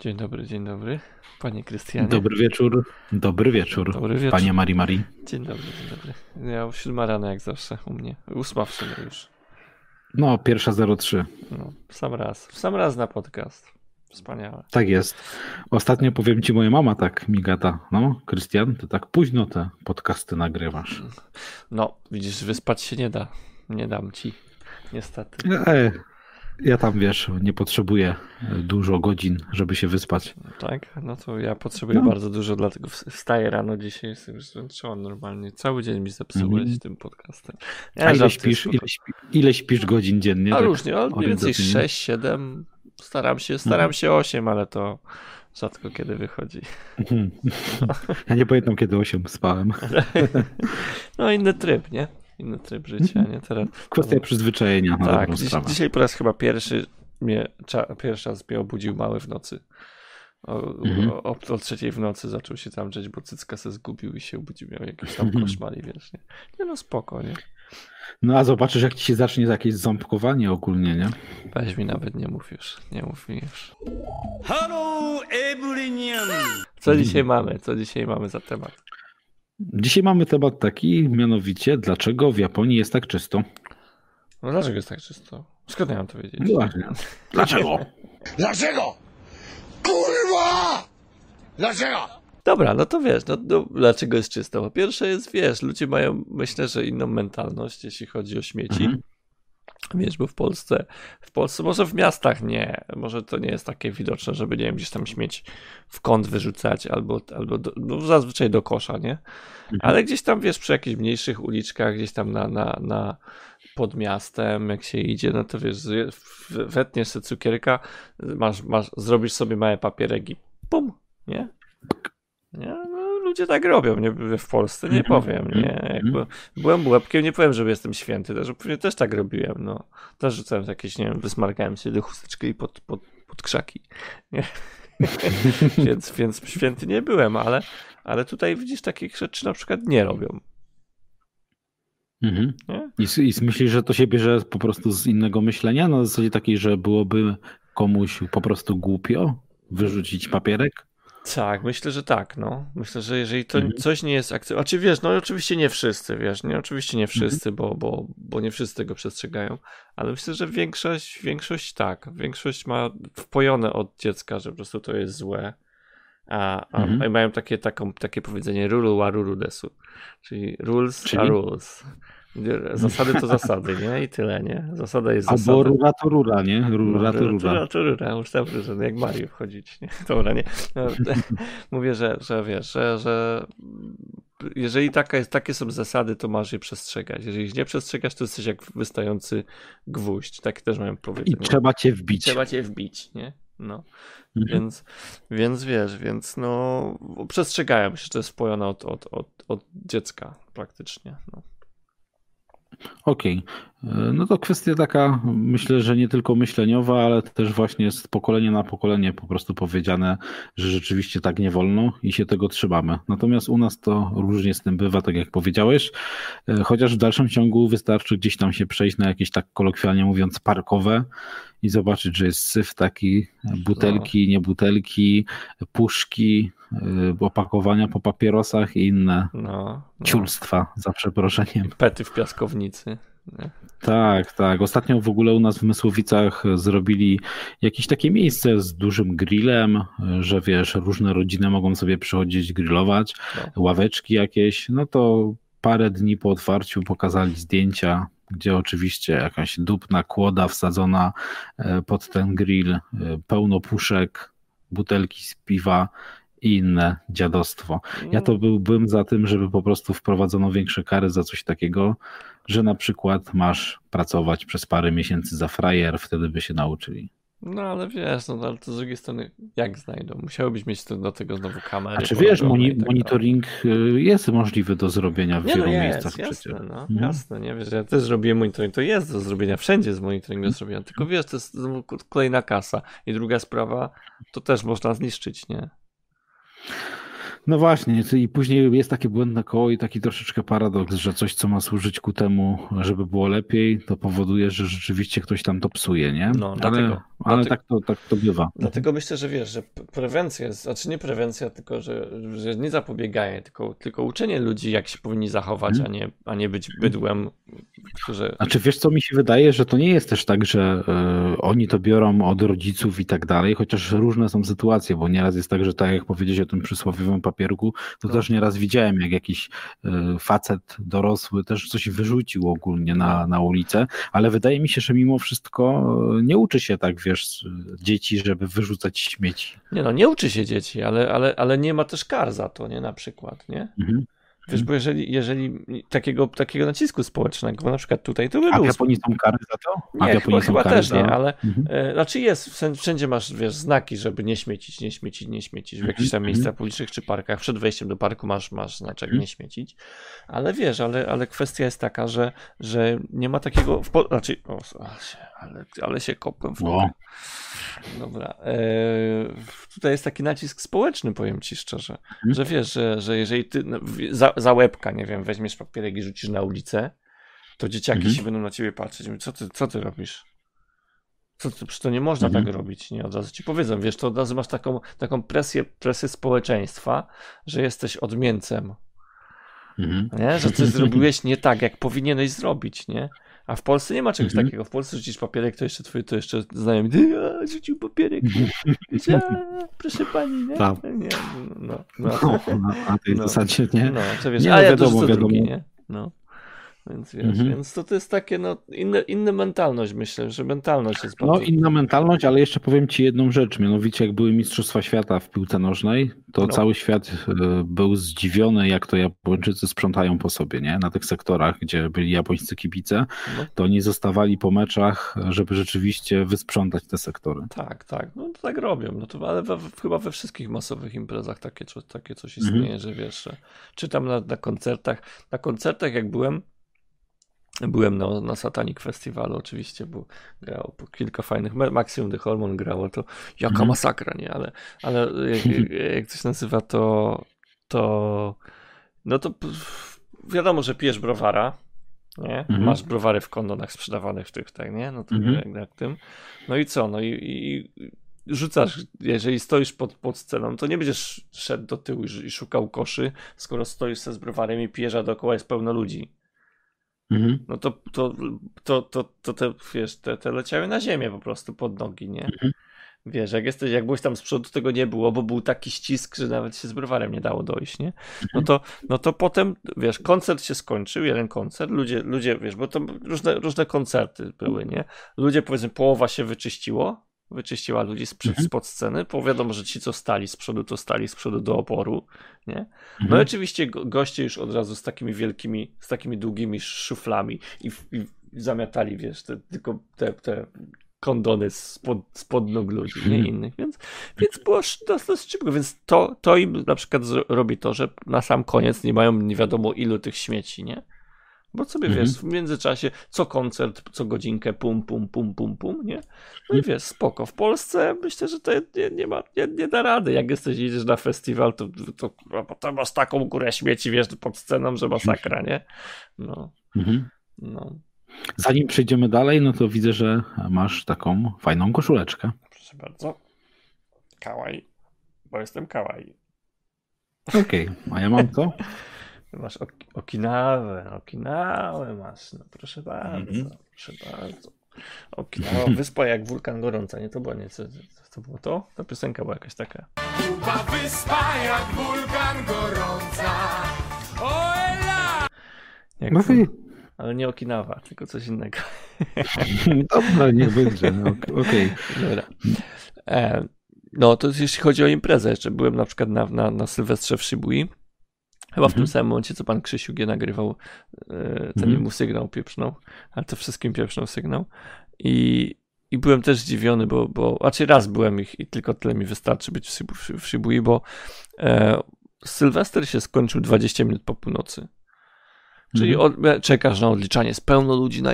Dzień dobry, dzień dobry. Panie Krystianie. Dobry wieczór. Dobry wieczór. Dobry wieczór. Panie Marii Marii. Dzień dobry, dzień dobry. Ja siódma rana jak zawsze u mnie. Ósma w sumie już. No, pierwsza 03. No, w sam raz. W sam raz na podcast. Wspaniałe. Tak jest. Ostatnio powiem ci, moja mama tak mi gada. No, Krystian, ty tak późno te podcasty nagrywasz. No, widzisz, wyspać się nie da. Nie dam ci. Niestety. E, ja tam wiesz, nie potrzebuję dużo godzin, żeby się wyspać. Tak, no to ja potrzebuję no. bardzo dużo, dlatego wstaję rano dzisiaj, jestem już zmęczony normalnie. Cały dzień mi zepsułeś mm. tym podcastem. Ja A ile śpisz, ile, śpi, ile śpisz godzin dziennie? A tak różnie, ale mniej więcej 6, 7. Staram się, staram no. się 8, ale to rzadko kiedy wychodzi. Mhm. Ja nie pamiętam, kiedy 8 spałem. No inny tryb, nie? Inny tryb życia, nie? Teraz, Kwestia no, przyzwyczajenia. Na tak, dziś, dzisiaj po raz chyba pierwszy mnie, cza, pierwszy raz mnie obudził mały w nocy. O, mhm. o, o, trzeciej w nocy zaczął się tam drzeć, bo cycka se zgubił i się obudził, miał jakiś tam mhm. koszmar wiesz, nie? nie no spoko, nie? No a zobaczysz, jak ci się zacznie jakieś ząbkowanie ogólnie, nie? Weź mi nawet nie mów już, nie mów mi już. Hello, everyone! Co dzisiaj mamy? Co dzisiaj mamy za temat? Dzisiaj mamy temat taki, mianowicie, dlaczego w Japonii jest tak czysto? No dlaczego jest tak czysto? Skąd ja mam to wiedzieć? No właśnie. Dlaczego? dlaczego? Kurwa! Dlaczego? Dobra, no to wiesz, no, no, dlaczego jest czysto? Po pierwsze jest, wiesz, ludzie mają, myślę, że inną mentalność, jeśli chodzi o śmieci. Mhm. Wiesz, bo w Polsce, w Polsce, może w miastach nie, może to nie jest takie widoczne, żeby, nie wiem, gdzieś tam śmieć w kąt wyrzucać albo, albo do, no zazwyczaj do kosza, nie? Mhm. Ale gdzieś tam, wiesz, przy jakichś mniejszych uliczkach, gdzieś tam na, na, na pod miastem, jak się idzie, no to wiesz, wetniesz sobie cukierka, masz, masz, zrobisz sobie małe papierek i pum, nie? Nie? Ludzie tak robią, nie? W Polsce nie mhm. powiem, nie? Mhm. Jakby byłem łebkiem, nie powiem, że jestem święty, też, pewnie też tak robiłem, no. Też rzucałem jakieś, nie wiem, wysmarkałem się do chusteczki i pod, pod, pod krzaki, nie? więc, więc święty nie byłem, ale, ale tutaj widzisz, takich rzeczy na przykład nie robią. Mhm. I, I myślisz, że to się bierze po prostu z innego myślenia? Na zasadzie takiej, że byłoby komuś po prostu głupio wyrzucić papierek? Tak, myślę, że tak, no. Myślę, że jeżeli to mhm. coś nie jest akceptowane, znaczy wiesz, no oczywiście nie wszyscy, wiesz, nie, oczywiście nie mhm. wszyscy, mhm. bo, bo, bo nie wszyscy tego przestrzegają, ale myślę, że większość, większość tak, większość ma wpojone od dziecka, że po prostu to jest złe, a, a mhm. mają takie, taką, takie powiedzenie rulu wa rulu desu, czyli rules czyli? are rules. Zasady to zasady, nie? I tyle, nie? Zasada jest zasada. Albo rura to rura, nie? Rura to rura. Rura to rura, już dobrze, że jak Mario wchodzić, nie? Dobra, nie? No, mówię, że, że wiesz, że, że jeżeli taka jest, takie są zasady, to masz je przestrzegać. Jeżeli ich nie przestrzegasz, to jesteś jak wystający gwóźdź. Tak też mają powiedzieć. I trzeba cię wbić. Trzeba cię wbić, nie? No. Mhm. Więc, więc wiesz, więc no przestrzegają się, że to jest wpojone od, od, od, od dziecka praktycznie. No. Okej. Okay. No to kwestia taka, myślę, że nie tylko myśleniowa, ale też właśnie z pokolenia na pokolenie po prostu powiedziane, że rzeczywiście tak nie wolno i się tego trzymamy. Natomiast u nas to różnie z tym bywa, tak jak powiedziałeś, e, chociaż w dalszym ciągu wystarczy gdzieś tam się przejść na jakieś tak kolokwialnie mówiąc parkowe i zobaczyć, że jest syf taki, butelki, no. nie butelki, puszki, opakowania po papierosach i inne no, no. ciulstwa, za przeproszeniem. Pety w piaskownicy. Nie? Tak, tak. Ostatnio w ogóle u nas w Mysłowicach zrobili jakieś takie miejsce z dużym grillem, że wiesz, różne rodziny mogą sobie przychodzić grillować, no. ławeczki jakieś, no to parę dni po otwarciu pokazali zdjęcia gdzie oczywiście jakaś dupna kłoda wsadzona e, pod ten grill, pełno puszek, butelki z piwa i inne dziadostwo. Ja to byłbym za tym, żeby po prostu wprowadzono większe kary za coś takiego, że na przykład masz pracować przez parę miesięcy za frajer, wtedy by się nauczyli. No ale wiesz, no ale to z drugiej strony jak znajdą? Musiałbyś mieć do tego znowu kamerę. A czy wiesz, moni tak monitoring dalej. jest możliwy do zrobienia w nie, no wielu no jest, miejscach jasne, przecież. No, hmm. Jasne, nie wiesz, ja też zrobiłem monitoring, to jest do zrobienia, wszędzie jest monitoring do zrobienia, tylko wiesz, to jest kolejna kasa. I druga sprawa, to też można zniszczyć, nie? No właśnie, i później jest takie błędne koło i taki troszeczkę paradoks, że coś, co ma służyć ku temu, żeby było lepiej, to powoduje, że rzeczywiście ktoś tam to psuje, nie? No, ale, dlatego, ale dlatego, tak, to, tak to bywa. Dlatego myślę, że wiesz, że prewencja jest, znaczy nie prewencja, tylko że, że nie zapobieganie, tylko, tylko uczenie ludzi, jak się powinni zachować, hmm. a, nie, a nie być bydłem, którzy... Znaczy wiesz co, mi się wydaje, że to nie jest też tak, że y, oni to biorą od rodziców i tak dalej, chociaż różne są sytuacje, bo nieraz jest tak, że tak jak powiedzieć o tym przysłowiowym papierku, to no. też nieraz widziałem, jak jakiś y, facet dorosły też coś wyrzucił ogólnie na, na ulicę, ale wydaje mi się, że mimo wszystko y, nie uczy się tak, wiesz, dzieci, żeby wyrzucać śmieci. Nie no, nie uczy się dzieci, ale, ale, ale nie ma też kar za to, nie, na przykład, nie? Mhm. Wiesz, bo jeżeli, jeżeli takiego, takiego nacisku społecznego, bo na przykład tutaj to by A był... w Japonii są kary za to? A nie, chyba, chyba też za... nie, ale mhm. e, znaczy jest, wszędzie masz, wiesz, znaki, żeby nie śmiecić, nie śmiecić, nie śmiecić w jakichś tam mhm. miejscach publicznych czy parkach. Przed wejściem do parku masz, masz znaczek mhm. nie śmiecić, ale wiesz, ale, ale kwestia jest taka, że, że nie ma takiego, w po... znaczy, o, ale, ale się kopłem w no. Dobra. E, tutaj jest taki nacisk społeczny, powiem ci szczerze, że wiesz, że, że jeżeli ty no, za, za łebka, nie wiem, weźmiesz papierek i rzucisz na ulicę, to dzieciaki hmm. się będą na ciebie patrzeć. Mówię, co ty, co ty robisz? Co ty, przecież to nie można tak robić, nie? Od razu ci powiedzą, wiesz, to od razu masz taką, taką presję, presję społeczeństwa, że jesteś odmieńcem. Mhm. Nie? Że coś zrobiłeś nie tak, jak powinieneś zrobić, nie? A w Polsce nie ma czegoś mm -hmm. takiego. W Polsce rzucisz papierek, to jeszcze twój, to jeszcze znajomy, a, rzucił papierek. a, proszę pani, nie? Tak. nie no, no, no, na tej no, zasadzie, nie? No, co wiesz, nie, a no, ja wiadomo, wiadomo. Drugi, nie? No. Więc wiesz, mhm. więc to, to jest takie, no, inne, inna mentalność, myślę, że mentalność jest bardzo... No, inna mentalność, ale jeszcze powiem Ci jedną rzecz, mianowicie jak były Mistrzostwa Świata w piłce nożnej, to no. cały świat e, był zdziwiony, jak to Japończycy sprzątają po sobie, nie? Na tych sektorach, gdzie byli japońscy kibice, no. to oni zostawali po meczach, żeby rzeczywiście wysprzątać te sektory. Tak, tak, no to tak robią, no to, ale we, chyba we wszystkich masowych imprezach takie, takie coś mhm. istnieje, mhm. że wiesz, że czytam na, na koncertach, na koncertach jak byłem, Byłem na, na Satanic Festiwalu oczywiście, bo grało kilka fajnych, Maximum The Hormone grało, to jaka mhm. masakra, nie? Ale, ale jak, jak coś nazywa to, to no to wiadomo, że pijesz browara, nie? Mhm. Masz browary w kondonach sprzedawanych w tych, tak, nie? No to mhm. jak, jak tym. No i co? No i, i rzucasz, jeżeli stoisz pod, pod sceną, to nie będziesz szedł do tyłu i, i szukał koszy, skoro stoisz ze z browarem i pijesz, a dookoła jest pełno ludzi. Mhm. No to, to, to, to, to te, wiesz, te, te leciały na ziemię po prostu pod nogi, nie? Mhm. Wiesz, jak jesteś, jak byłeś tam z przodu, tego nie było, bo był taki ścisk, że nawet się z browarem nie dało dojść, nie? No to, no to potem, wiesz, koncert się skończył, jeden koncert, ludzie, ludzie, wiesz, bo to różne, różne koncerty były, nie? Ludzie, powiedzmy, połowa się wyczyściło, wyczyściła ludzi z, mhm. spod sceny, bo wiadomo, że ci, co stali z przodu, to stali z przodu do oporu, nie? No mhm. i oczywiście goście już od razu z takimi wielkimi, z takimi długimi szuflami i, i zamiatali, wiesz, te, tylko te, te kondony spod, spod nóg ludzi, nie mhm. innych, więc, więc było dosyć szybko, więc to, to im na przykład robi to, że na sam koniec nie mają nie wiadomo ilu tych śmieci, nie? Bo sobie mhm. wiesz, w międzyczasie co koncert, co godzinkę, pum, pum, pum, pum, pum, nie? No i mhm. wiesz, spoko. W Polsce myślę, że to nie, nie ma, nie, nie da rady. Jak jesteś, idziesz na festiwal, to, to, to masz taką górę śmieci, wiesz, pod sceną, że masakra, nie? No. Mhm. no. Zanim przejdziemy dalej, no to widzę, że masz taką fajną koszuleczkę. Proszę bardzo. Kawaj, bo jestem kawaj. Okej, okay. a ja mam to? Masz ok Okinawę, Okinawę masz, no proszę bardzo, mm -hmm. proszę bardzo. Okinawa, wyspa jak wulkan gorąca, nie to było nie, co, co było to? Ta piosenka była jakaś taka. Kuba wyspa jak wulkan gorąca, oela! Jak no ale nie Okinawa, tylko coś innego. Dobra, niech będzie, no, okej. Okay. Dobra. E, no to jeśli chodzi o imprezę, jeszcze byłem na przykład na, na, na Sylwestrze w Shibui Chyba w tym mhm. samym momencie, co pan Krzysiu G nagrywał, e, ten mhm. mu sygnał pieprznął, ale to wszystkim pieprznął sygnał. I, i byłem też zdziwiony, bo, bo raczej raz byłem ich i tylko tyle mi wystarczy być w, Shibui, bo e, Sylwester się skończył 20 minut po północy. Czyli mhm. od, czekasz na odliczanie, jest pełno ludzi na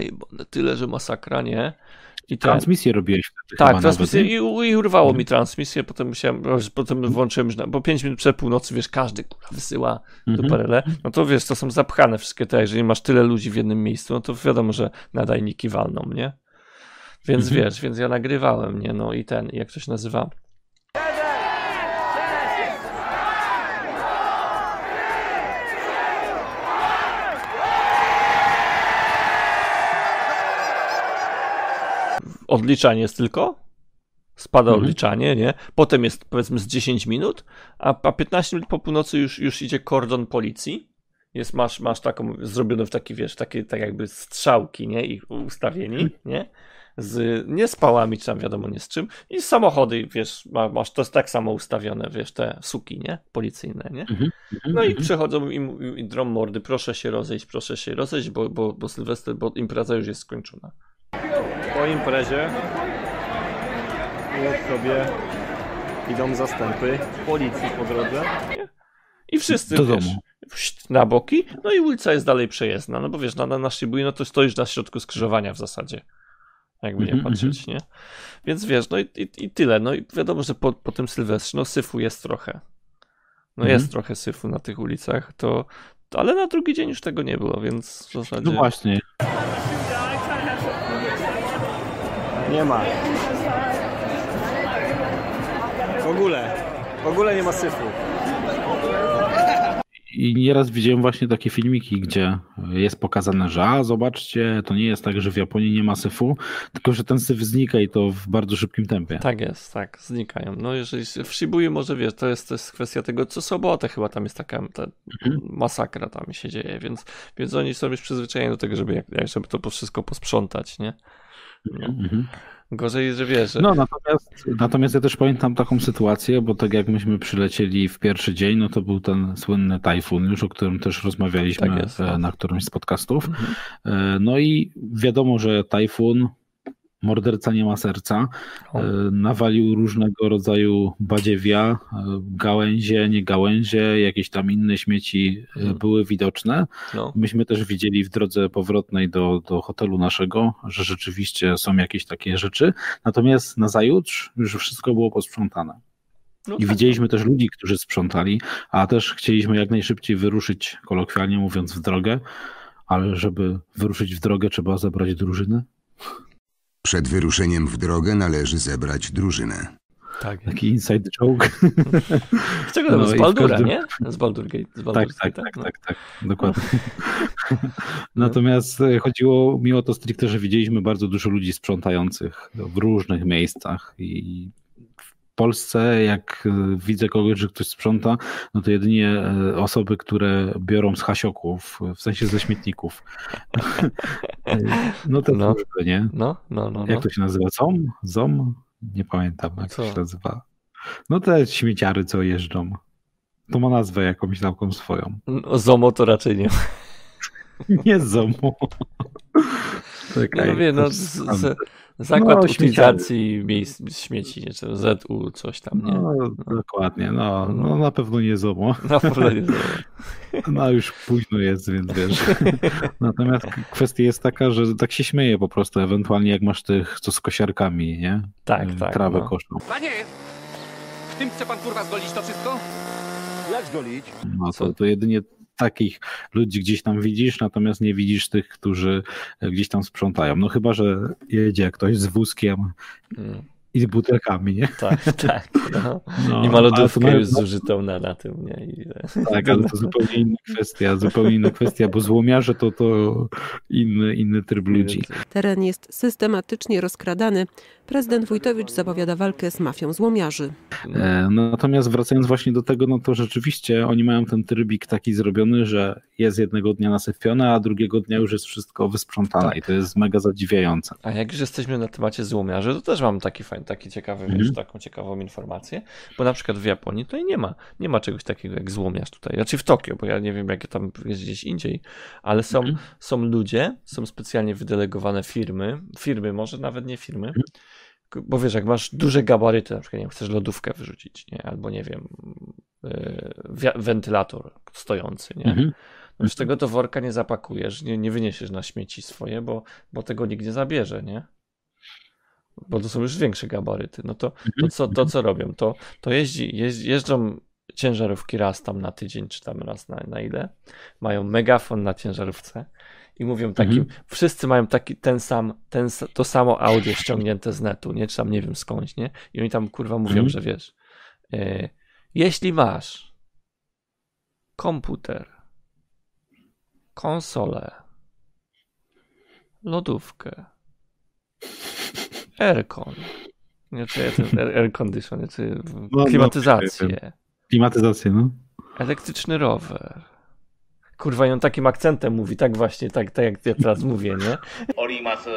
tyle, że masakra, nie? I ten... Transmisję robiłeś wtedy Tak, transmisję i, i, urwało mi transmisję, potem musiałem, potem włączyłem, bo 5 minut przed północy, wiesz, każdy kurwa, wysyła mhm. do parele, no to wiesz, to są zapchane wszystkie te, jeżeli masz tyle ludzi w jednym miejscu, no to wiadomo, że nadajniki walną, nie? Więc mhm. wiesz, więc ja nagrywałem, nie? No i ten, jak to się nazywa? Odliczanie jest tylko. Spada mhm. odliczanie, nie? Potem jest powiedzmy z 10 minut, a, a 15 minut po północy już, już idzie kordon policji. Jest, masz, masz taką, zrobioną w taki, wiesz, takie tak jakby strzałki, nie? Ich ustawieni, mhm. nie? Z, nie z pałami, czy tam wiadomo nie z czym. I samochody, wiesz, masz, to jest tak samo ustawione, wiesz, te suki, nie? Policyjne, nie? Mhm. No i przechodzą im, im drom mordy, proszę się rozejść, proszę się rozejść, bo, bo, bo Sylwester, bo impreza już jest skończona po imprezie już sobie idą zastępy policji po drodze. I wszyscy, Do wiesz, domu. na boki, no i ulica jest dalej przejezdna, no bo wiesz, na, na no to stoisz na środku skrzyżowania w zasadzie, jakby nie -hmm. patrzeć, nie? Więc wiesz, no i, i, i, tyle, no i wiadomo, że po, po tym Sylwestrze, no syfu jest trochę. No mm -hmm. jest trochę syfu na tych ulicach, to, to, ale na drugi dzień już tego nie było, więc w zasadzie... No właśnie. Nie ma. W ogóle. W ogóle nie ma syfu. I nieraz widziałem właśnie takie filmiki, gdzie jest pokazane, że a zobaczcie, to nie jest tak, że w Japonii nie ma syfu, tylko że ten syf znika i to w bardzo szybkim tempie. Tak jest, tak, znikają. No jeżeli w Shibuya może wiesz, to jest, to jest kwestia tego, co sobotę chyba tam jest taka ta mhm. masakra tam się dzieje, więc, więc oni są już przyzwyczajeni do tego, żeby, jak, żeby to wszystko posprzątać, nie? Mhm. Gorzej, że wiesz. No, natomiast, natomiast ja też pamiętam taką sytuację, bo tak jak myśmy przylecieli w pierwszy dzień, no to był ten słynny tajfun już, o którym też rozmawialiśmy tak tak. na którymś z podcastów. Mhm. E, no i wiadomo, że tajfun Morderca nie ma serca. E, nawalił różnego rodzaju badziewia, e, gałęzie, nie gałęzie, jakieś tam inne śmieci e, hmm. były widoczne. No. Myśmy też widzieli w drodze powrotnej do, do hotelu naszego, że rzeczywiście są jakieś takie rzeczy. Natomiast na zajutrz już wszystko było posprzątane. No I tak. widzieliśmy też ludzi, którzy sprzątali, a też chcieliśmy jak najszybciej wyruszyć, kolokwialnie mówiąc, w drogę, ale żeby wyruszyć w drogę, trzeba zebrać drużynę. Przed wyruszeniem w drogę należy zebrać drużynę. Tak. Taki inside joke. Z czego to no, z Baldura, każdym... nie? Z Baldur Gate. Z tak, tak, tak, no. tak, tak, dokładnie. No. Natomiast e, chodziło mi o to stricte, że widzieliśmy bardzo dużo ludzi sprzątających w różnych miejscach i Polsce, jak e, widzę kogoś, że ktoś sprząta, no to jedynie e, osoby, które biorą z hasioków, w sensie ze śmietników. no to no. Służby, nie? No, no, no, Jak no. to się nazywa? Zom? Zom? Nie pamiętam, jak co? to się nazywa. No te śmieciary, co jeżdżą. To ma nazwę jakąś taką swoją. No, zomo to raczej nie. nie Zomo. Czekaj, no, wie, no, z, z, Zakład no, utylizacji miejsc śmieci, nie? czy ZU, coś tam, nie? No, no. Dokładnie, no, no na pewno nie ZOMO. Na pewno nie ZOMO. No już późno jest, więc wiesz. Natomiast kwestia jest taka, że tak się śmieje po prostu, ewentualnie jak masz tych, co z kosiarkami, nie? Tak, tak. Trawę no. koszą. Panie, w tym chce pan kurwa zgolić to wszystko? Jak zgolić? No to, to jedynie takich ludzi gdzieś tam widzisz, natomiast nie widzisz tych, którzy gdzieś tam sprzątają. No chyba, że jedzie ktoś z wózkiem hmm. i z butelkami, nie? Tak, tak. No. No, I ma lodówkę już zużytą na, na tym, nie? I... Tak, ale to zupełnie inna kwestia, zupełnie inna kwestia, bo złomiarze to, to inny, inny tryb ludzi. Teren jest systematycznie rozkradany. Prezydent Wójtowicz zapowiada walkę z mafią złomiarzy. E, natomiast wracając właśnie do tego, no to rzeczywiście oni mają ten trybik taki zrobiony, że jest jednego dnia nasypione, a drugiego dnia już jest wszystko wysprzątane tak. i to jest mega zadziwiające. A jak już jesteśmy na temacie złomiarzy, to też mam taki fajny, taki ciekawy, mm. wiesz, taką ciekawą informację, bo na przykład w Japonii tutaj nie ma, nie ma czegoś takiego jak złomiarz tutaj, znaczy w Tokio, bo ja nie wiem, jakie tam jest gdzieś indziej, ale są, mm. są ludzie, są specjalnie wydelegowane firmy, firmy, może nawet nie firmy, mm bo wiesz, jak masz duże gabaryty, na przykład nie wiem, chcesz lodówkę wyrzucić, nie? albo nie wiem, yy, wentylator stojący, nie? Mhm. No z tego to worka nie zapakujesz, nie, nie wyniesiesz na śmieci swoje, bo, bo tego nikt nie zabierze, nie? bo to są już większe gabaryty, no to, to, co, to co robią? To, to jeździ, jeździ, jeżdżą ciężarówki raz tam na tydzień, czy tam raz na, na ile, mają megafon na ciężarówce i mówią takim, Mhm. wszyscy mają taki ten sam, ten, to samo audio ściągnięte z netu, nie, czy tam nie wiem skądś, nie, i oni tam kurwa mówią, Mhm. że wiesz, e, jeśli masz komputer, konsolę, lodówkę, aircon, nie, czy ten air, condition, czy no, klimatyzację, Klimatyzację, no. elektryczny rower Kurwa, i on takim akcentem mówi, tak właśnie, tak, tak jak ja teraz mówię, nie? おります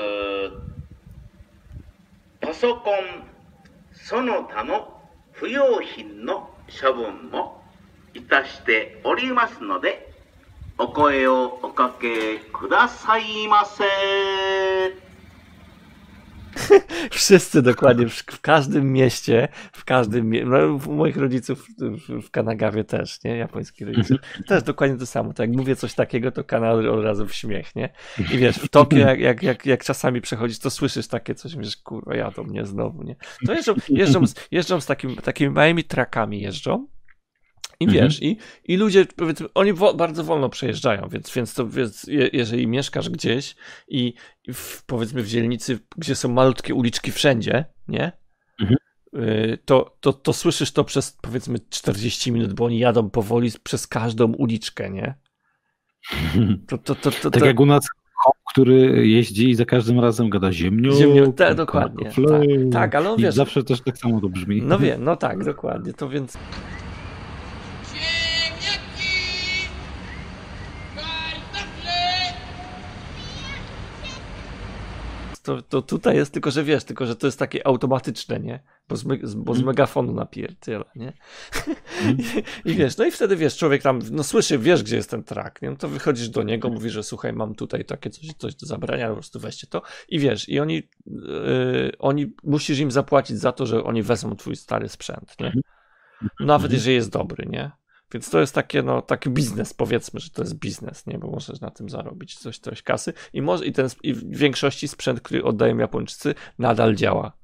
パソコンその他の不要品の処分もいたしておりますのでお声をおかけくださいませ Wszyscy dokładnie, w, w każdym mieście, w każdym, mie- no, u moich rodziców w, w Kanagawie też, nie? Japońskich rodziców. Też dokładnie to samo. Tak jak mówię coś takiego, to kanał od razu w śmiech, nie? I wiesz, w Tokio, jak, jak, jak, jak czasami przechodzisz, to słyszysz takie coś, myślisz, kurwa, ja to mnie znowu, nie? To jeżdżą, jeżdżą, z, jeżdżą z takim, takimi małymi trakami jeżdżą. I wiesz, i, i ludzie, powiedzmy, oni bardzo wolno przejeżdżają, więc, więc to, więc je, jeżeli mieszkasz gdzieś i, i w, powiedzmy w dzielnicy, gdzie są malutkie uliczki wszędzie, nie? Mhm. Y, To, to, to słyszysz to przez powiedzmy 40 minut, bo oni jadą powoli przez każdą uliczkę, nie? To, to, to, to, Tak jak u nas który jeździ i za każdym razem gada ziemnią. Ziemnią, tak, dokładnie, tak, tak, ale on wiesz- zawsze też tak samo to brzmi. No wiem, no tak, dokładnie, to więc... To, to tutaj jest tylko, że wiesz, tylko że to jest takie automatyczne, nie? Bo z, me, bo z megafonu napierdziela, nie? I, I wiesz, no i wtedy wiesz, człowiek tam, no słyszy, wiesz, gdzie jest ten track, nie? No to wychodzisz do niego, mówisz, że słuchaj, mam tutaj takie coś, coś do zabrania, po prostu weźcie to i wiesz, i oni, yy, oni, musisz im zapłacić za to, że oni wezmą twój stary sprzęt, nie? Nawet jeżeli jest dobry, nie? Więc to jest takie, no, taki biznes, powiedzmy, że to jest biznes, nie? Bo możesz na tym zarobić coś, coś kasy i może, i ten, i w większości sprzęt, który oddają Japończycy, nadal działa.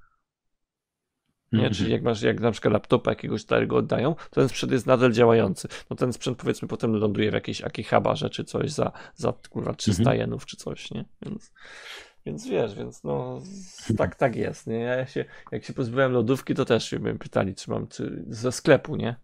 Nie? Mhm. Czyli jak masz, jak na przykład laptopa jakiegoś starego oddają, to ten sprzęt jest nadal działający. No ten sprzęt powiedzmy potem ląduje w jakiejś Akihabarze czy coś za, za kurwa 300 Mhm. jenów czy coś, nie? Więc, więc wiesz, więc no tak, tak jest, nie? Ja się, jak się pozbyłem lodówki, to też mnie pytali, czy mam czy, ze sklepu, nie?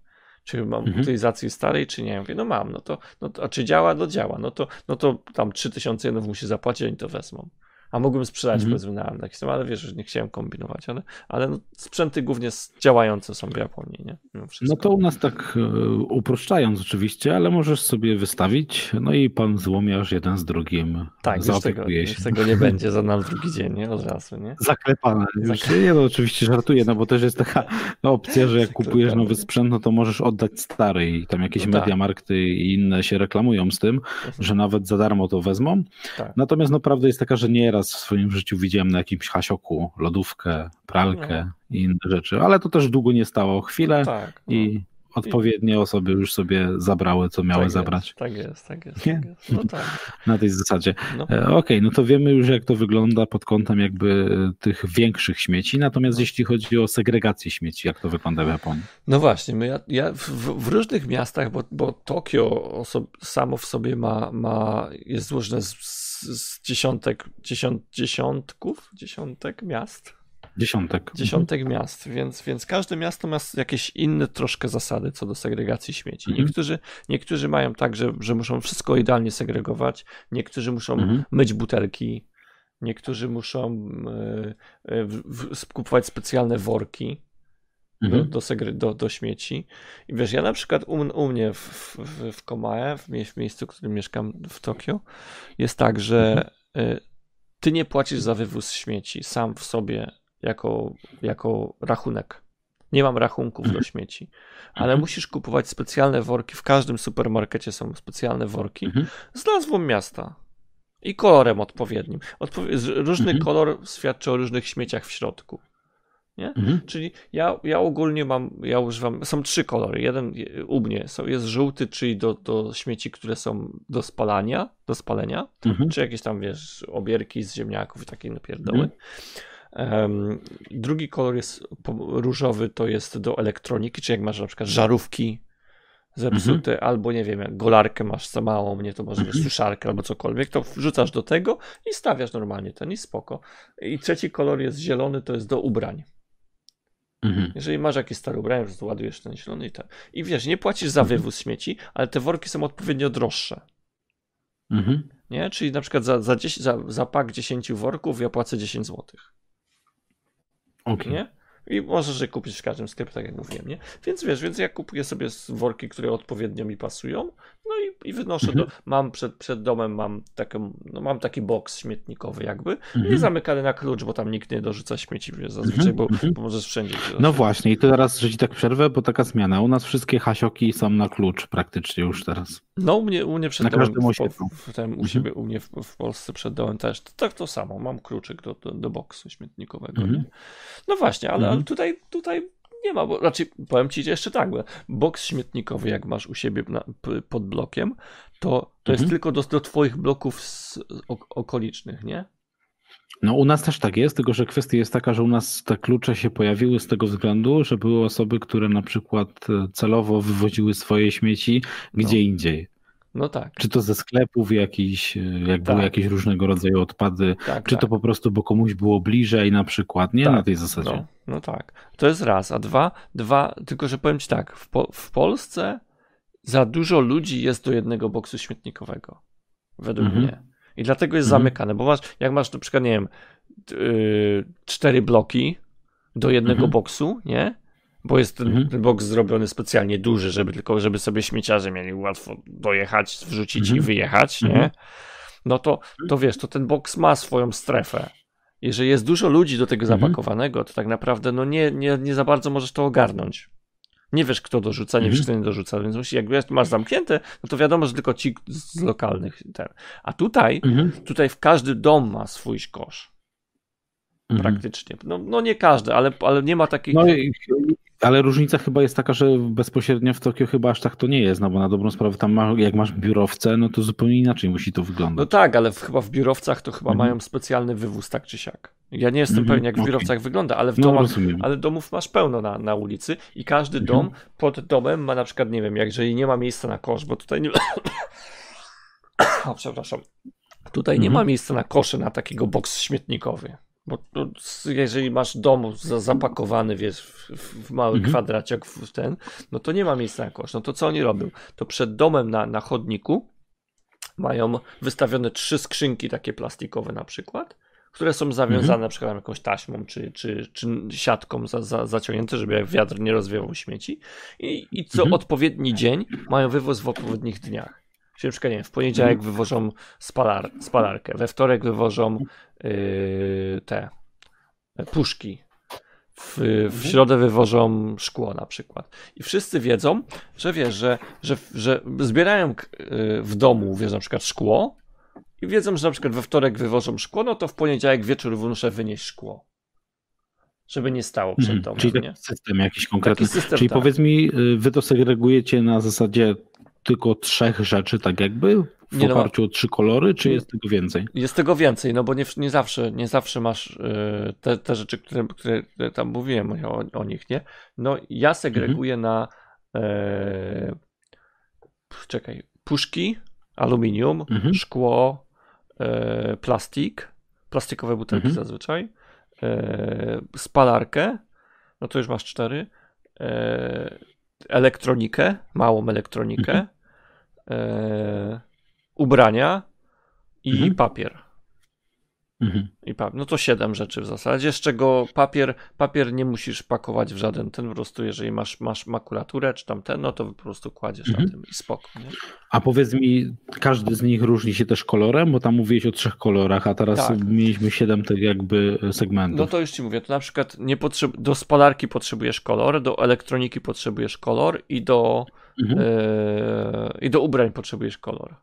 Czy mam Mhm. utylizacji starej, czy nie? Ja mówię, no mam, no to, no to a czy działa? No działa, no to, no to tam 3000 jenów musi zapłacić, oni to wezmą. A mogłem sprzedać Mhm. powiedzmy na jakiś tam, ale wiesz, że nie chciałem kombinować, ale, ale no, sprzęty głównie działające są w Japonii, nie? No to u nas tak e, uproszczając oczywiście, ale możesz sobie wystawić, no i pan złomiarz jeden z drugim tak, już tego, zaopiekuje już się. tego nie będzie za nam drugi dzień, nie? Od razu, nie? Zaklepane. Już, nie, no oczywiście żartuję, no bo też jest taka opcja, że jak kupujesz nowy sprzęt, no to możesz oddać stary i tam jakieś No tak. Mediamarkty i inne się reklamują z tym, że nawet za darmo to wezmą. Tak. Natomiast no prawda jest taka, że nieraz w swoim życiu widziałem na jakimś hasioku lodówkę, pralkę i inne rzeczy, ale to też długo nie stało. Chwilę Tak. no. i odpowiednie osoby już sobie zabrały, co miały tak zabrać. Jest, tak jest, tak jest, Nie? tak jest. No tak. Na tej zasadzie. No. E, Okej, no to wiemy już, jak to wygląda pod kątem jakby e, tych większych śmieci. Natomiast jeśli chodzi o segregację śmieci, jak to wygląda w Japonii? No właśnie, my ja, ja w, w różnych miastach, bo, bo Tokio samo w sobie ma, ma jest złożone z, z, dziesiątek, dziesiąt, dziesiątków, dziesiątek miast, Dziesiątek. dziesiątek miast, więc, więc każde miasto ma jakieś inne troszkę zasady co do segregacji śmieci. Mhm. Niektórzy, niektórzy mają tak, że, że muszą wszystko idealnie segregować, niektórzy muszą Mhm. myć butelki, niektórzy muszą y, y, w, w, kupować specjalne worki Mhm. do, segre, do, do śmieci. I wiesz, ja na przykład u, u mnie w, w, w Komae, w, mie- w miejscu, w którym mieszkam w Tokio, jest tak, że y, ty nie płacisz za wywóz śmieci sam w sobie jako, jako rachunek. Nie mam rachunków do śmieci, ale Mhm. musisz kupować specjalne worki. W każdym supermarkecie są specjalne worki Mhm. z nazwą miasta i kolorem odpowiednim. Odpowie- z- różny Mhm. kolor świadczy o różnych śmieciach w środku. Mhm. Czyli ja, ja ogólnie mam, ja używam, są trzy kolory. Jeden je- u mnie są, jest żółty, czyli do, do śmieci, które są do spalania, do spalenia, Mhm. czy jakieś tam, wiesz, obierki z ziemniaków i takie napierdoły. Mhm. Um, drugi kolor jest różowy, to jest do elektroniki, czy jak masz na przykład żarówki zepsute, mhm. albo nie wiem, jak golarkę masz za małą, nie to może mhm. suszarkę albo cokolwiek, to wrzucasz do tego i stawiasz normalnie ten i spoko. I trzeci kolor jest zielony, to jest do ubrań. Mhm. Jeżeli masz jakieś stare ubrania, to ładujesz ten zielony i ten. I wiesz, nie płacisz za mhm. wywóz śmieci, ale te worki są odpowiednio droższe. Mhm. Nie? Czyli na przykład za, za, 10, za, za pak 10 worków ja płacę 10 zł. Okay. Nie? I możesz je kupić w każdym sklepie, tak jak mówiłem, nie? Więc wiesz, więc ja kupuję sobie worki, które odpowiednio mi pasują, no i, i wynoszę mhm. do, mam przed, przed domem, mam, taką, no mam taki boks śmietnikowy jakby, mhm. nie zamykany na klucz, bo tam nikt nie dorzuca śmieci wiesz, zazwyczaj, mhm. bo, mhm. bo możesz wszędzie. No właśnie i to teraz, że ci tak przerwę, bo taka zmiana, u nas wszystkie hasioki są na klucz praktycznie już teraz. No u mnie, u mnie przed na domem, w, w, w, u mhm. siebie, u mnie w, w, Polsce przed domem też, to, tak to samo, mam kluczyk do, do, do boksu śmietnikowego, mhm. No właśnie, ale, ale tutaj, tutaj nie ma, bo raczej powiem ci jeszcze tak, bo boks śmietnikowy, jak masz u siebie na, pod blokiem, to, to mhm. jest tylko do, do twoich bloków z, okolicznych, nie? No u nas też tak jest, tylko że kwestia jest taka, że u nas te klucze się pojawiły z tego względu, że były osoby, które na przykład e, celowo wywoziły swoje śmieci gdzie no. indziej. No tak. Czy to ze sklepów jakiś, e, jak tak. były jakieś różnego rodzaju odpady, tak, czy tak. to po prostu, bo komuś było bliżej na przykład, nie? Tak. Na tej zasadzie. No, no, tak. To jest raz. A dwa, dwa, tylko że powiem ci tak, w, po, w Polsce za dużo ludzi jest do jednego boksu śmietnikowego. Według mhm. mnie. I dlatego jest mhm. zamykane, bo masz, jak masz na przykład, nie wiem, yy, cztery bloki do jednego mhm. boksu, nie? Bo jest ten, mhm. ten boks zrobiony specjalnie duży, żeby tylko, żeby sobie śmieciarze mieli łatwo dojechać, wrzucić mhm. i wyjechać, nie? Mhm. No to, to wiesz, to ten boks ma swoją strefę. Jeżeli jest dużo ludzi do tego mhm. zapakowanego, to tak naprawdę no nie, nie, nie za bardzo możesz to ogarnąć. Nie wiesz, kto dorzuca, nie wiesz, kto nie dorzuca, więc jak masz zamknięte, no to wiadomo, że tylko ci z lokalnych. Ten. A tutaj, tutaj w każdy dom ma swój kosz. Praktycznie. No, no nie każdy, ale, ale nie ma takich. No i, ale różnica chyba jest taka, że bezpośrednio w Tokio chyba aż tak to nie jest, no bo na dobrą sprawę tam ma, jak masz biurowce, no to zupełnie inaczej musi to wyglądać. No tak, ale w, chyba w biurowcach to chyba mhm. mają specjalny wywóz tak czy siak. Ja nie jestem mhm, pewien jak w biurowcach okay. wygląda, ale w no, domach, ale domów masz pełno na, na ulicy i każdy mhm. dom pod domem ma na przykład, nie wiem, jeżeli nie ma miejsca na kosz, bo tutaj nie... o, przepraszam. Tutaj nie ma mhm. miejsca na kosze na takiego boks śmietnikowy. Bo jeżeli masz dom zapakowany, wiesz, w, w mały mhm. kwadraciak w ten, no to nie ma miejsca na kosz. No to co oni robią? To przed domem na, na chodniku mają wystawione trzy skrzynki takie plastikowe na przykład, które są zawiązane mhm. na przykład jakąś taśmą czy, czy, czy siatką za, za, zaciągnięte, żeby jak wiatr nie rozwiewał śmieci. I, i co mhm. odpowiedni dzień mają wywóz w odpowiednich dniach. Czyli na przykład, nie wiem, w poniedziałek mhm. wywożą spalar, spalarkę, we wtorek wywożą yy, te puszki, w, w mhm. środę wywożą szkło na przykład. I wszyscy wiedzą, że wiesz, że, że, że zbierają yy, w domu, wiesz, na przykład szkło i wiedzą, że na przykład we wtorek wywożą szkło, no to w poniedziałek wieczór muszę wynieść szkło. Żeby nie stało przed mhm. domem. Czyli taki system jakiś konkretny. System, Czyli tak. powiedz mi, y, wy to segregujecie na zasadzie tylko trzech rzeczy, tak jakby? W nie no, oparciu no, o trzy kolory, czy jest tego więcej? Jest tego więcej, no bo nie, nie, zawsze, nie zawsze masz yy, te, te rzeczy, które, które tam mówiłem o, o nich, nie? No ja segreguję mhm. na yy, czekaj, puszki, aluminium, mhm. szkło, yy, plastik, plastikowe butelki mhm. zazwyczaj, spalarkę, no to już masz cztery, elektronikę, małą elektronikę, mhm. e, ubrania i mhm. papier. Mhm. I. No to siedem rzeczy w zasadzie, z czego papier, papier nie musisz pakować w żaden ten, po prostu jeżeli masz, masz makulaturę czy tam ten, no to po prostu kładziesz mhm. na tym i spoko. Nie? A powiedz mi, każdy z nich różni się też kolorem, bo tam mówiłeś o trzech kolorach, a teraz tak. mieliśmy siedem tych jakby segmentów. No to już ci mówię, to na przykład nie potrzeb... do spalarki potrzebujesz kolor, do elektroniki potrzebujesz kolor i do, mhm. yy, i do ubrań potrzebujesz kolor.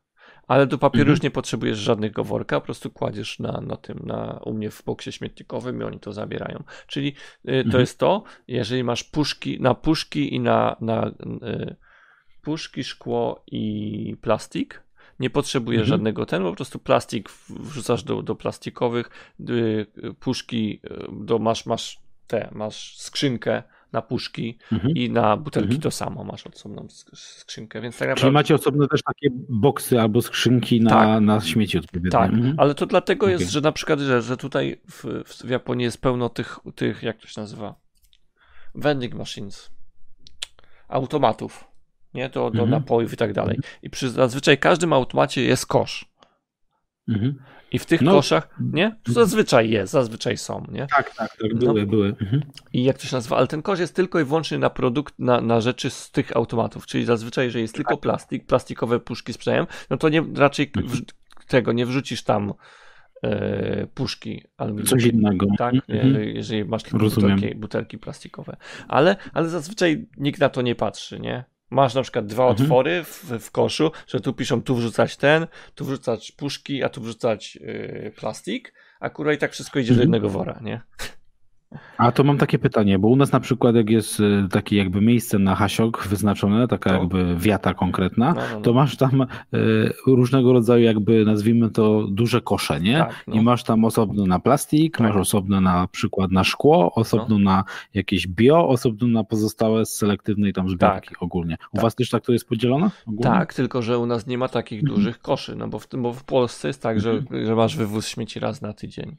Ale do papieru mhm. już nie potrzebujesz żadnego worka, po prostu kładziesz na, na tym, na, u mnie w boksie śmietnikowym i oni to zabierają. Czyli y, to mhm. jest to, jeżeli masz puszki, na puszki i na, na y, puszki, szkło i plastik, nie potrzebujesz Mhm. żadnego ten, po prostu plastik wrzucasz do, do plastikowych, y, puszki, y, do, masz, masz te, masz skrzynkę na puszki Mhm. i na butelki Mhm. to samo, masz osobną sk- skrzynkę, więc tak Czyli naprawdę... macie osobne też takie boksy albo skrzynki na, Tak. na śmieci odpowiednie. Tak, Mhm. ale to dlatego jest, Okej. że na przykład, że, że tutaj w, w Japonii jest pełno tych, tych, jak to się nazywa, vending machines, automatów, nie, do, do Mhm. napojów i tak dalej. I przy zazwyczaj każdym automacie jest kosz. Mhm. I w tych No. koszach, nie? Zazwyczaj jest, zazwyczaj są, nie? Tak, tak, tak, No. były, były. Mhm. I jak to się nazywa, ale ten kosz jest tylko i wyłącznie na produkt, na, na rzeczy z tych automatów, czyli zazwyczaj, jeżeli jest tylko plastik, plastikowe puszki sprzedają, no to nie, raczej w, tego nie wrzucisz tam e, puszki aluminiowe. Coś innego. Tak, Mhm. jeżeli, masz tylko butelki, butelki plastikowe. Ale, ale zazwyczaj nikt na to nie patrzy, nie? Masz na przykład dwa Mhm. otwory w, w koszu, że tu piszą tu wrzucać ten, tu wrzucać puszki, a tu wrzucać yy, plastik, a kurwa i tak wszystko idzie do Mhm. jednego wora, nie? A to mam takie pytanie, bo u nas na przykład jak jest y, takie jakby miejsce na hasiok wyznaczone, taka No. jakby wiata konkretna, No, no, no. to masz tam y, różnego rodzaju jakby nazwijmy to duże kosze, nie? Tak, no. I masz tam osobno na plastik, Tak. masz osobno na przykład na szkło, osobno na jakieś bio, osobno na pozostałe z selektywnej tam zbiorki ogólnie. U Tak. was też tak to jest podzielone? Ogólnie? Tak, tylko że u nas nie ma takich Mhm. dużych koszy, no bo w, bo w Polsce jest tak, że, że masz wywóz śmieci raz na tydzień.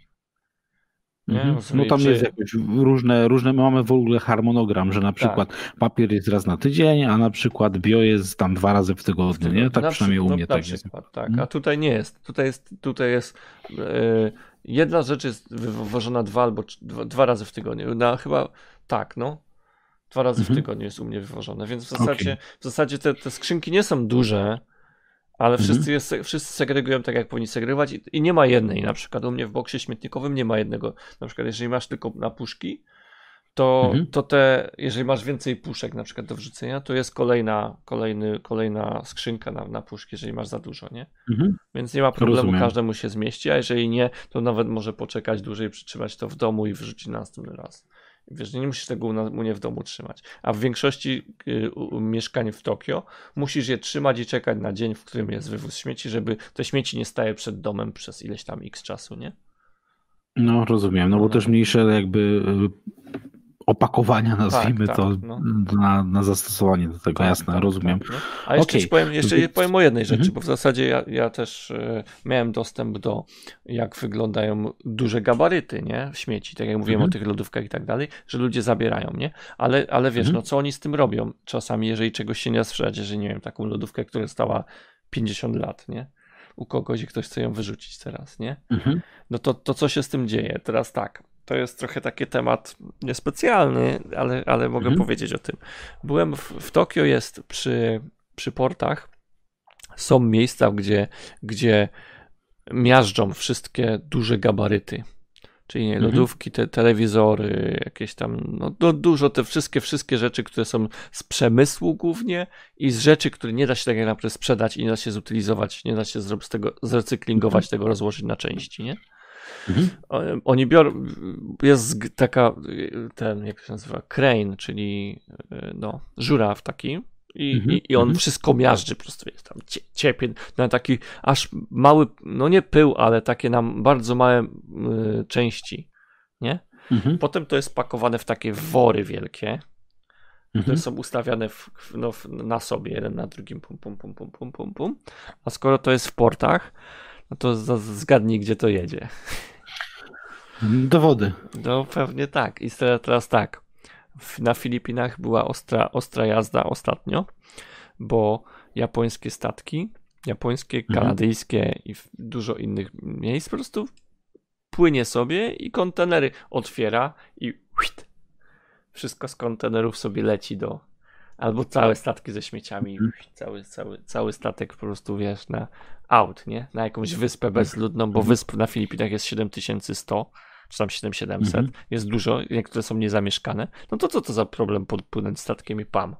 Nie? Mhm. Sobie No tam jest jakoś różne, różne, my mamy w ogóle harmonogram, że na przykład papier jest raz na tydzień, a na przykład bio jest tam dwa razy w tygodniu, nie? Tak Na przynajmniej u przy- mnie no, tak jest. tak. Mhm. A tutaj nie jest. Tutaj jest, tutaj jest e, jedna rzecz jest wywożona dwa albo dwa, dwa razy w tygodniu. Na, chyba tak, no. Dwa razy w Mhm. tygodniu jest u mnie wywożone, więc w zasadzie, w zasadzie te, te skrzynki nie są duże, ale Mhm. wszyscy, jest, wszyscy segregują tak, jak powinni segregować i, i nie ma jednej. Na przykład u mnie w boksie śmietnikowym nie ma jednego. Na przykład jeżeli masz tylko na puszki, to, Mhm. to te, jeżeli masz więcej puszek na przykład do wrzucenia, to jest kolejna, kolejny, kolejna skrzynka na, na puszki, jeżeli masz za dużo, nie? Mhm. Więc nie ma problemu, Rozumiem. każdemu się zmieści, a jeżeli nie, to nawet może poczekać dłużej, przytrzymać to w domu i wrzucić następny raz. Wiesz, nie musisz tego u, na- u nie w domu trzymać. A w większości y, mieszkań w Tokio musisz je trzymać i czekać na dzień, w którym jest wywóz śmieci, żeby te śmieci nie staje przed domem przez ileś tam x czasu, nie? No rozumiem, no bo No. też mniejsze jakby y, opakowania, nazwijmy tak, to, no. na, na zastosowanie do tego, jasne, rozumiem. Tak, no. A jeszcze ci powiem, jeszcze powiem o jednej rzeczy, Mhm. bo w zasadzie ja, ja też e, miałem dostęp do jak wyglądają duże gabaryty, nie? Śmieci, tak jak mówiłem Mhm. o tych lodówkach i tak dalej, że ludzie zabierają, nie? Ale, ale wiesz, Mhm. no co oni z tym robią? Czasami, jeżeli czegoś się nie da sprzedać, jeżeli nie wiem, taką lodówkę, która stała 50 lat, nie? U kogoś i ktoś chce ją wyrzucić teraz, nie? Mhm. No to, to co się z tym dzieje? Teraz tak, to jest trochę taki temat niespecjalny, ale, ale mogę Mhm. powiedzieć o tym. Byłem w, w Tokio, jest przy, przy portach, są miejsca, gdzie, gdzie miażdżą wszystkie duże gabaryty. Czyli nie, Mhm. lodówki, te telewizory, jakieś tam, no, no dużo, te wszystkie, wszystkie rzeczy, które są z przemysłu głównie i z rzeczy, które nie da się tak naprawdę sprzedać i nie da się zutylizować, nie da się zrobić z tego, zrecyklingować tego, rozłożyć na części, nie? Mhm. Oni biorą, jest taka, ten, jak się nazywa, crane, czyli y, no, żuraw taki i, Mhm, i, i on mhm. wszystko miażdży, po prostu jest tam cie, ciepie, na taki aż mały, no nie pył, ale takie nam bardzo małe y, części, nie? Mhm. Potem to jest pakowane w takie wory wielkie, które są ustawiane w, no, na sobie, jeden na drugim, pum, pum, pum, pum, pum, pum, pum. A skoro to jest w portach, no to zgadnij, gdzie to jedzie. Do wody. No pewnie tak. I teraz, tak. Na Filipinach była ostra, ostra jazda ostatnio, bo japońskie statki, japońskie, Mhm. kanadyjskie i w- dużo innych miejsc po prostu płynie sobie i kontenery otwiera i huit, wszystko z kontenerów sobie leci do albo całe statki ze śmieciami, Mhm. cały, cały, cały statek po prostu wiesz na out, nie? Na jakąś wyspę bezludną, Mhm. bo wysp na Filipinach jest 7100 czy tam 7700, Mhm. jest dużo, niektóre są niezamieszkane, no to co to za problem podpłynąć statkiem i pam,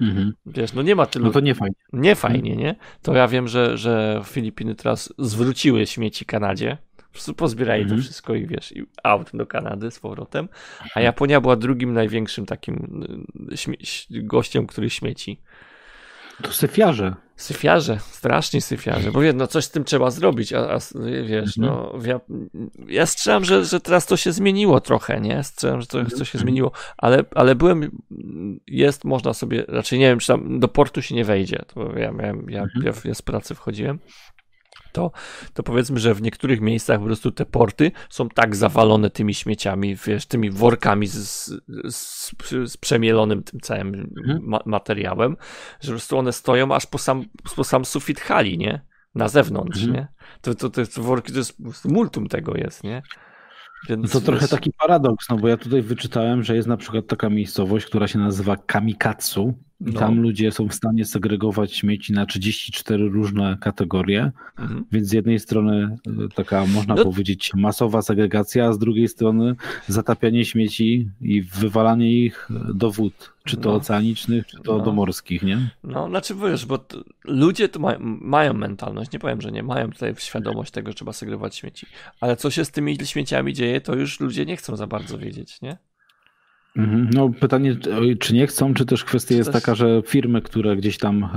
Mhm. wiesz, no nie ma tylu, No to nie fajnie. nie fajnie, nie? To ja wiem, że, że Filipiny teraz zwróciły śmieci Kanadzie, po prostu pozbierali Mhm. to wszystko i wiesz, i out do Kanady z powrotem, a Japonia była drugim największym takim y, gościem, który śmieci. To syfiarze. Syfiarze, strasznie syfiarze, bo no coś z tym trzeba zrobić, a, a wiesz, no ja, ja strzelam, że, że teraz to się zmieniło trochę, nie? Strzelam, że to, to się zmieniło, ale, ale byłem, jest, można sobie, raczej nie wiem, czy tam do portu się nie wejdzie, to ja miałem, ja, ja, ja z pracy wchodziłem, to, to powiedzmy, że w niektórych miejscach po prostu te porty są tak zawalone tymi śmieciami, wiesz, tymi workami z, z, z przemielonym tym całym mhm. ma materiałem, że po prostu one stoją aż po sam, po sam sufit hali, nie? Na zewnątrz, mhm. nie? To, to, to, to worki to jest multum tego jest, nie? Więc, no to trochę taki paradoks, no bo ja tutaj wyczytałem, że jest na przykład taka miejscowość, która się nazywa Kamikatsu, i no. tam ludzie są w stanie segregować śmieci na 34 różne kategorie, mhm. więc z jednej strony e, taka, można no. powiedzieć, masowa segregacja, a z drugiej strony zatapianie śmieci i wywalanie ich do wód, czy to no. oceanicznych, czy to no. do morskich, nie? No, znaczy wiesz, bo ludzie to mają, mają mentalność, nie powiem, że nie, mają tutaj świadomość tego, że trzeba segregować śmieci, ale co się z tymi śmieciami dzieje, to już ludzie nie chcą za bardzo wiedzieć, nie? Mhm. No pytanie, czy nie chcą, czy też kwestia jest taka, że firmy, które gdzieś tam e,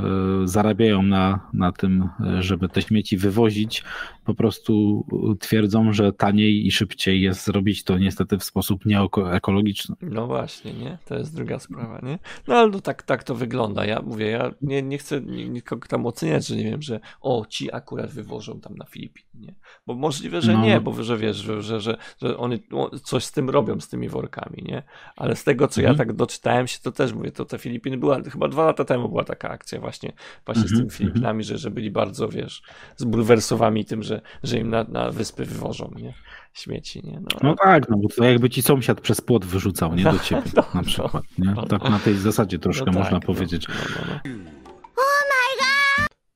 zarabiają na, na tym, e, żeby te śmieci wywozić, po prostu twierdzą, że taniej i szybciej jest zrobić to niestety w sposób nieekologiczny. No właśnie, nie? To jest druga sprawa, nie? No ale no tak, tak to wygląda. Ja mówię, ja nie, nie chcę nikogo tam oceniać, że nie wiem, że o, ci akurat wywożą tam na Filipiny, nie? Bo możliwe, że no. nie, bo że wiesz, że, że, że, że oni coś z tym robią, z tymi workami, nie? Ale z tego, co mhm. ja tak doczytałem się, to też mówię, to te Filipiny była, chyba dwa lata temu była taka akcja właśnie, właśnie mhm. z tymi Filipinami, że, że byli bardzo, wiesz, zbulwersowani tym, że, że im na, na wyspy wywożą, nie? Śmieci, nie? No, no tak, no bo to jakby ci sąsiad przez płot wyrzucał, nie? Do ciebie no, na no, przykład, nie? No, tak na tej zasadzie troszkę no można tak, powiedzieć. No,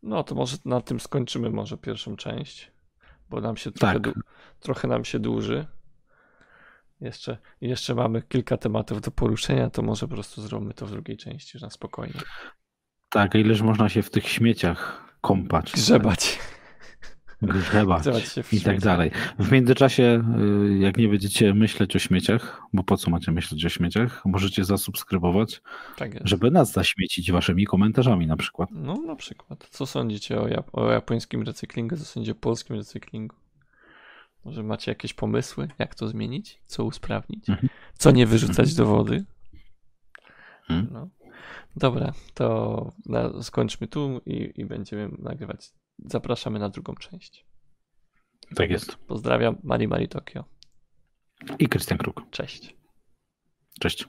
no, to może na tym skończymy może pierwszą część, bo nam się trochę, tak. trochę nam się dłuży. Jeszcze, jeszcze mamy kilka tematów do poruszenia, to może po prostu zrobimy to w drugiej części, już na spokojnie. Tak, a ileż można się w tych śmieciach kąpać. Grzebać. Grzebać i tak dalej. W międzyczasie, y, jak nie będziecie myśleć o śmieciach, bo po co macie myśleć o śmieciach, możecie zasubskrybować, tak żeby nas zaśmiecić waszymi komentarzami na przykład. No na przykład. Co sądzicie o, Jap- o japońskim recyklingu, co sądzicie o polskim recyklingu? Może macie jakieś pomysły, jak to zmienić, co usprawnić, mhm. co nie wyrzucać do wody? Mhm. No. Dobra, to na, skończmy tu i, i będziemy nagrywać. Zapraszamy na drugą część. Tak jest. Pozdrawiam, Mari Mari Tokio. I Krystian Kruk. Cześć. Cześć.